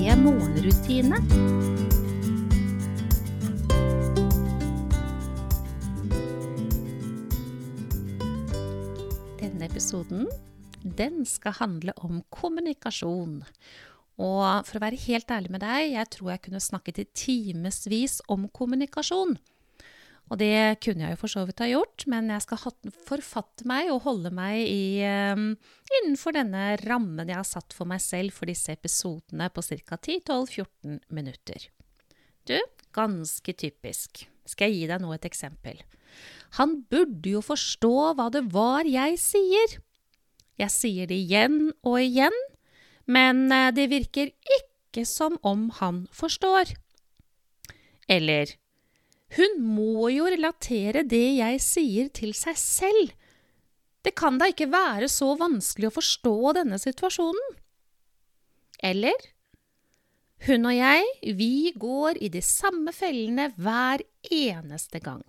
morgenrutine. Denne episoden den skal handle om kommunikasjon. Og for å være helt ærlig med deg, jeg tror jeg kunne snakket i timevis om kommunikasjon. Og det kunne jeg jo for så vidt ha gjort, men jeg skal forfatte meg og holde meg i, um, innenfor denne rammen jeg har satt for meg selv for disse episodene på ca. 10-12-14 minutter. Du, ganske typisk. Skal jeg gi deg nå et eksempel? Han burde jo forstå hva det var jeg sier. Jeg sier det igjen og igjen, men eh, det virker ikke som om han forstår. Eller hun må jo relatere det jeg sier til seg selv. Det kan da ikke være så vanskelig å forstå denne situasjonen? Eller Hun og jeg, vi går i de samme fellene hver eneste gang.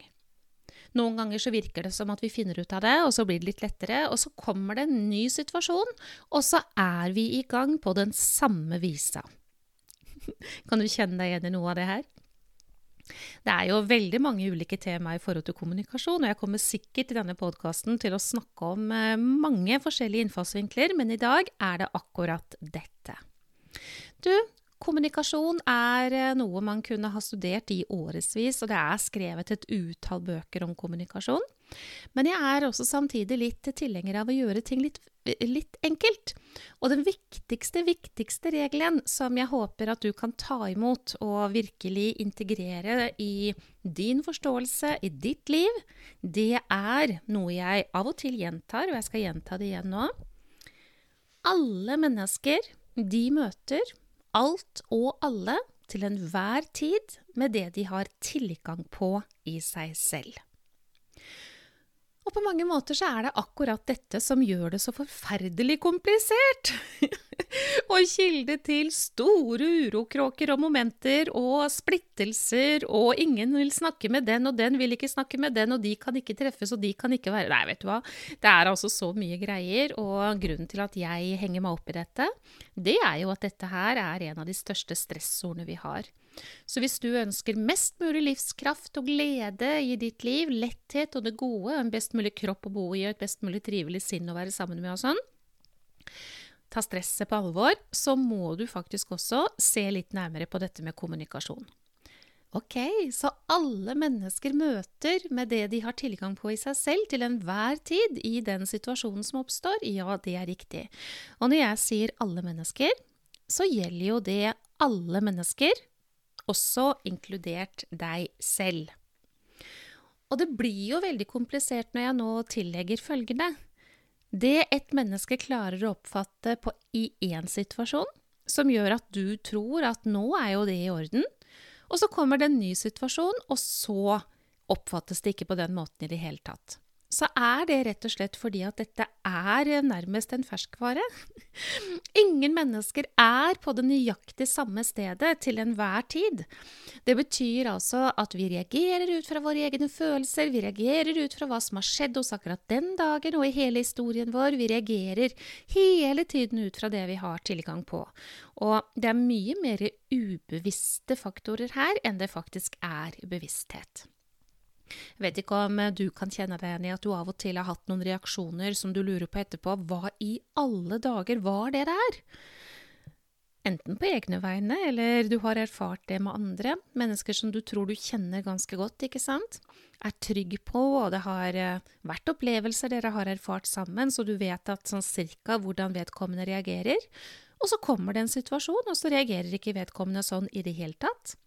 Noen ganger så virker det som at vi finner ut av det, og så blir det litt lettere, og så kommer det en ny situasjon, og så er vi i gang på den samme visa. Kan du kjenne deg igjen i noe av det her? Det er jo veldig mange ulike temaer i forhold til kommunikasjon, og jeg kommer sikkert i denne podkasten til å snakke om eh, mange forskjellige innfallsvinkler, men i dag er det akkurat dette. Du, kommunikasjon er eh, noe man kunne ha studert i årevis, og det er skrevet et utall bøker om kommunikasjon. Men jeg er også samtidig litt tilhenger av å gjøre ting litt, litt, enkelt. Og den viktigste, viktigste regelen som jeg håper at du kan ta imot og virkelig integrere i din forståelse, i ditt liv, det er noe jeg av og til gjentar, og jeg skal gjenta det igjen nå. Alle mennesker, de møter alt og alle til enhver tid med det de har tilgang på i seg selv. Og på mange måter så er det akkurat dette som gjør det så forferdelig komplisert. og kilde til store urokråker og momenter og splittelser, og ingen vil snakke med den, og den vil ikke snakke med den, og de kan ikke treffes, og de kan ikke være Nei, vet du hva. Det er altså så mye greier, og grunnen til at jeg henger meg opp i dette, det er jo at dette her er en av de største stressordene vi har. Så hvis du ønsker mest mulig livskraft og glede i ditt liv, letthet og det gode, en best mulig kropp å bo i og et best mulig trivelig sinn å være sammen med og sånn, ta stresset på alvor, så må du faktisk også se litt nærmere på dette med kommunikasjon. Ok, så alle mennesker møter med det de har tilgang på i seg selv til enhver tid i den situasjonen som oppstår? Ja, det er riktig. Og når jeg sier alle mennesker, så gjelder jo det alle mennesker også inkludert deg selv. Og det blir jo veldig komplisert når jeg nå tillegger følgende. Det et menneske klarer å oppfatte på, i én situasjon, som gjør at du tror at nå er jo det i orden, og så kommer det en ny situasjon, og så oppfattes det ikke på den måten i det hele tatt så er det rett og slett fordi at dette er nærmest en ferskvare. Ingen mennesker er på det nøyaktig samme stedet til enhver tid. Det betyr altså at vi reagerer ut fra våre egne følelser, vi reagerer ut fra hva som har skjedd hos akkurat den dagen og i hele historien vår. Vi reagerer hele tiden ut fra det vi har tilgang på. Og det er mye mer ubevisste faktorer her enn det faktisk er bevissthet. Jeg vet ikke om du kan kjenne deg igjen i at du av og til har hatt noen reaksjoner som du lurer på etterpå. Hva i alle dager var det der? Enten på egne vegne, eller du har erfart det med andre. Mennesker som du tror du kjenner ganske godt, ikke sant? Er trygg på, og det har eh, vært opplevelser dere har erfart sammen, så du vet at sånn cirka hvordan vedkommende reagerer. Og så kommer det en situasjon, og så reagerer ikke vedkommende sånn i det hele tatt.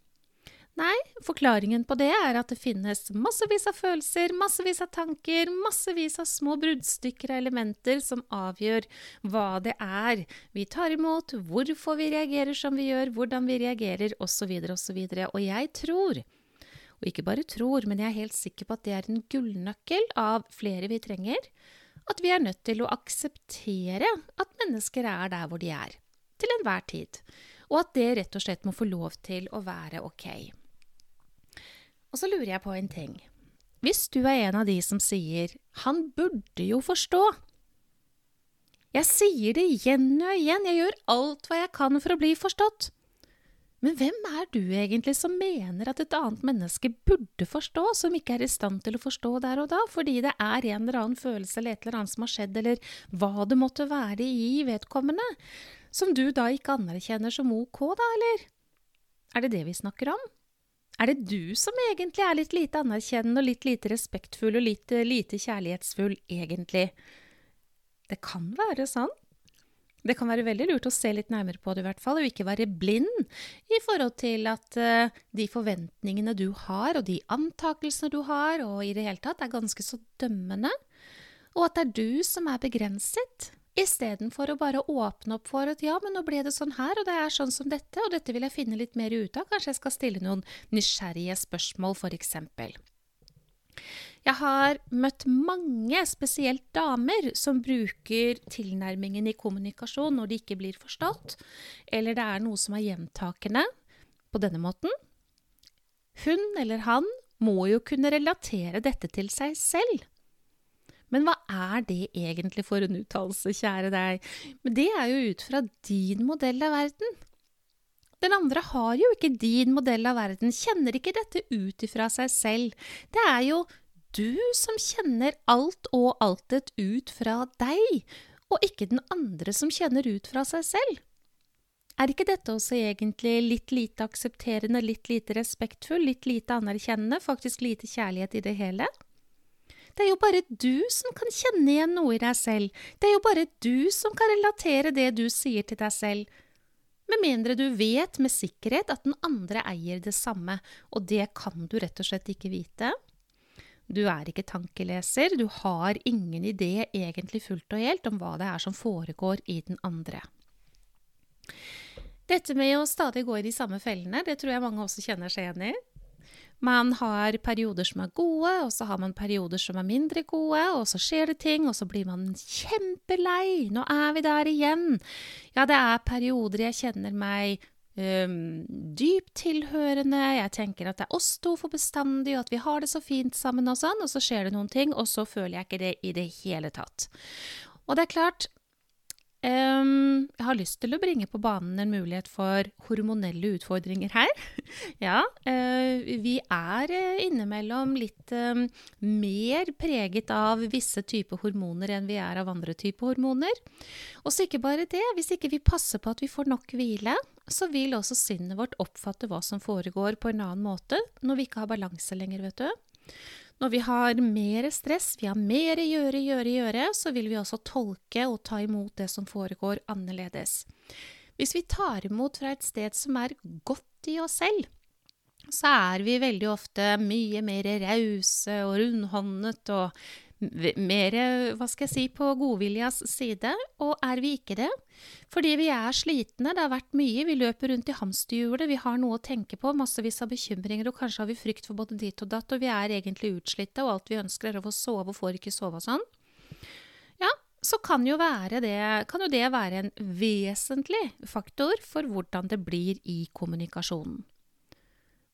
Nei, forklaringen på det er at det finnes massevis av følelser, massevis av tanker, massevis av små bruddstykker og elementer som avgjør hva det er vi tar imot, hvorfor vi reagerer som vi gjør, hvordan vi reagerer, osv., osv. Og, og jeg tror, og ikke bare tror, men jeg er helt sikker på at det er en gullnøkkel av flere vi trenger, at vi er nødt til å akseptere at mennesker er der hvor de er, til enhver tid, og at det rett og slett må få lov til å være ok. Og så lurer jeg på en ting. Hvis du er en av de som sier 'han burde jo forstå', jeg sier det igjen og igjen, jeg gjør alt hva jeg kan for å bli forstått. Men hvem er du egentlig som mener at et annet menneske burde forstå, som ikke er i stand til å forstå der og da, fordi det er en eller annen følelse eller et eller annet som har skjedd, eller hva det måtte være i vedkommende, som du da ikke anerkjenner som ok, da, eller? Er det det vi snakker om? Er det du som egentlig er litt lite anerkjennende og litt lite respektfull og litt uh, lite kjærlighetsfull, egentlig? Det kan være sånn. Det kan være veldig lurt å se litt nærmere på det, i hvert fall, og ikke være blind i forhold til at uh, de forventningene du har, og de antakelsene du har, og i det hele tatt, er ganske så dømmende, og at det er du som er begrenset. Istedenfor å bare åpne opp for at ja, men nå ble det sånn her, og det er sånn som dette, og dette vil jeg finne litt mer ut av. Kanskje jeg skal stille noen nysgjerrige spørsmål, for eksempel. Jeg har møtt mange, spesielt damer, som bruker tilnærmingen i kommunikasjon når de ikke blir forstått, eller det er noe som er gjentakende på denne måten. Hun eller han må jo kunne relatere dette til seg selv. Men hva er det egentlig for en uttalelse, kjære deg? Men det er jo ut fra din modell av verden. Den andre har jo ikke din modell av verden, kjenner ikke dette ut ifra seg selv. Det er jo du som kjenner alt og altet ut fra deg, og ikke den andre som kjenner ut fra seg selv. Er ikke dette også egentlig litt lite aksepterende, litt lite respektfull, litt lite anerkjennende, faktisk lite kjærlighet i det hele? Det er jo bare du som kan kjenne igjen noe i deg selv, det er jo bare du som kan relatere det du sier til deg selv. Med mindre du vet med sikkerhet at den andre eier det samme, og det kan du rett og slett ikke vite. Du er ikke tankeleser, du har ingen idé egentlig fullt og helt om hva det er som foregår i den andre. Dette med å stadig gå i de samme fellene, det tror jeg mange også kjenner seg igjen i. Man har perioder som er gode, og så har man perioder som er mindre gode, og så skjer det ting, og så blir man kjempelei. Nå er vi der igjen. Ja, det er perioder jeg kjenner meg um, dypt tilhørende, jeg tenker at det er oss to for bestandig, og at vi har det så fint sammen og sånn, og så skjer det noen ting, og så føler jeg ikke det i det hele tatt. Og det er klart, Um, jeg har lyst til å bringe på banen en mulighet for hormonelle utfordringer her. ja, uh, vi er uh, innimellom litt um, mer preget av visse typer hormoner enn vi er av andre typer hormoner. Og så ikke bare det, hvis ikke vi passer på at vi får nok hvile, så vil også sinnet vårt oppfatte hva som foregår på en annen måte når vi ikke har balanse lenger, vet du. Når vi har mer stress, vi har mer gjøre, gjøre, gjøre, så vil vi også tolke og ta imot det som foregår, annerledes. Hvis vi tar imot fra et sted som er godt i oss selv, så er vi veldig ofte mye mer rause og rundhåndet og mer, hva skal jeg si, på godviljas side. Og er vi ikke det? Fordi vi er slitne, det har vært mye, vi løper rundt i hamsterhjulet, vi har noe å tenke på, massevis av bekymringer, og kanskje har vi frykt for både dit og datt, og vi er egentlig utslitte, og alt vi ønsker er å få sove og får ikke sove og sånn. Ja, så kan jo, det, kan jo det være en vesentlig faktor for hvordan det blir i kommunikasjonen.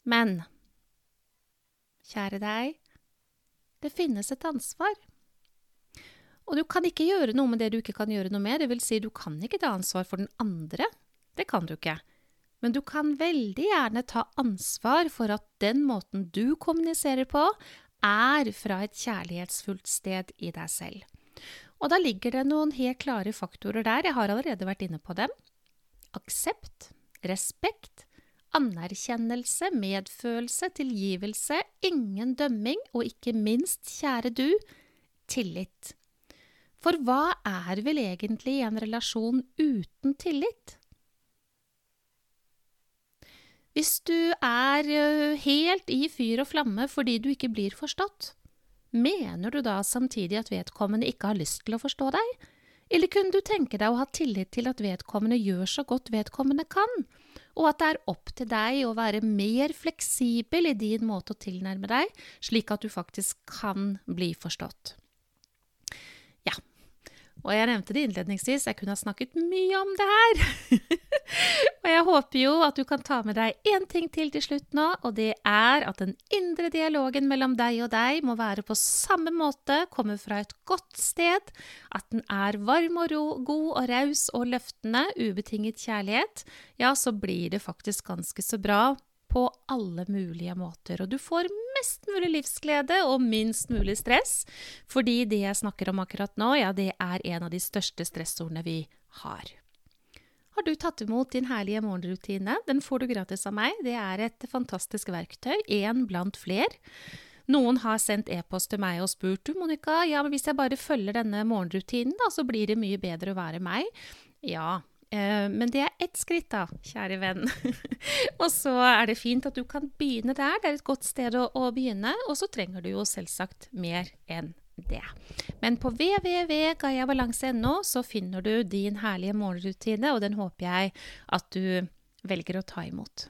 Men kjære deg, det finnes et ansvar. Og du kan ikke gjøre noe med det du ikke kan gjøre noe med. Det vil si, du kan ikke ta ansvar for den andre. Det kan du ikke. Men du kan veldig gjerne ta ansvar for at den måten du kommuniserer på, er fra et kjærlighetsfullt sted i deg selv. Og da ligger det noen helt klare faktorer der. Jeg har allerede vært inne på dem. Aksept, respekt, anerkjennelse, medfølelse, tilgivelse, ingen dømming og ikke minst, kjære du, tillit. For hva er vel egentlig en relasjon uten tillit? Hvis du er eh, helt i fyr og flamme fordi du ikke blir forstått, mener du da samtidig at vedkommende ikke har lyst til å forstå deg? Eller kunne du tenke deg å ha tillit til at vedkommende gjør så godt vedkommende kan, og at det er opp til deg å være mer fleksibel i din måte å tilnærme deg, slik at du faktisk kan bli forstått? Og jeg nevnte det innledningsvis, jeg kunne ha snakket mye om det her. og jeg håper jo at du kan ta med deg én ting til til slutt nå, og det er at den indre dialogen mellom deg og deg må være på samme måte, komme fra et godt sted, at den er varm og ro, god og raus og løftende, ubetinget kjærlighet, ja, så blir det faktisk ganske så bra på alle mulige måter. Og du får mest mulig livsglede og minst mulig stress, fordi det jeg snakker om akkurat nå, ja, det er en av de største stressordene vi har. Har du tatt imot din herlige morgenrutine? Den får du gratis av meg. Det er et fantastisk verktøy, én blant fler. Noen har sendt e-post til meg og spurt du, Monica, ja, men hvis jeg bare følger denne morgenrutinen, da, så blir det mye bedre å være meg. Ja, men det er ett skritt, da, kjære venn. og så er det fint at du kan begynne der. Det er et godt sted å, å begynne. Og så trenger du jo selvsagt mer enn det. Men på www.gayabalanse.no så finner du din herlige morgenrutine, og den håper jeg at du velger å ta imot.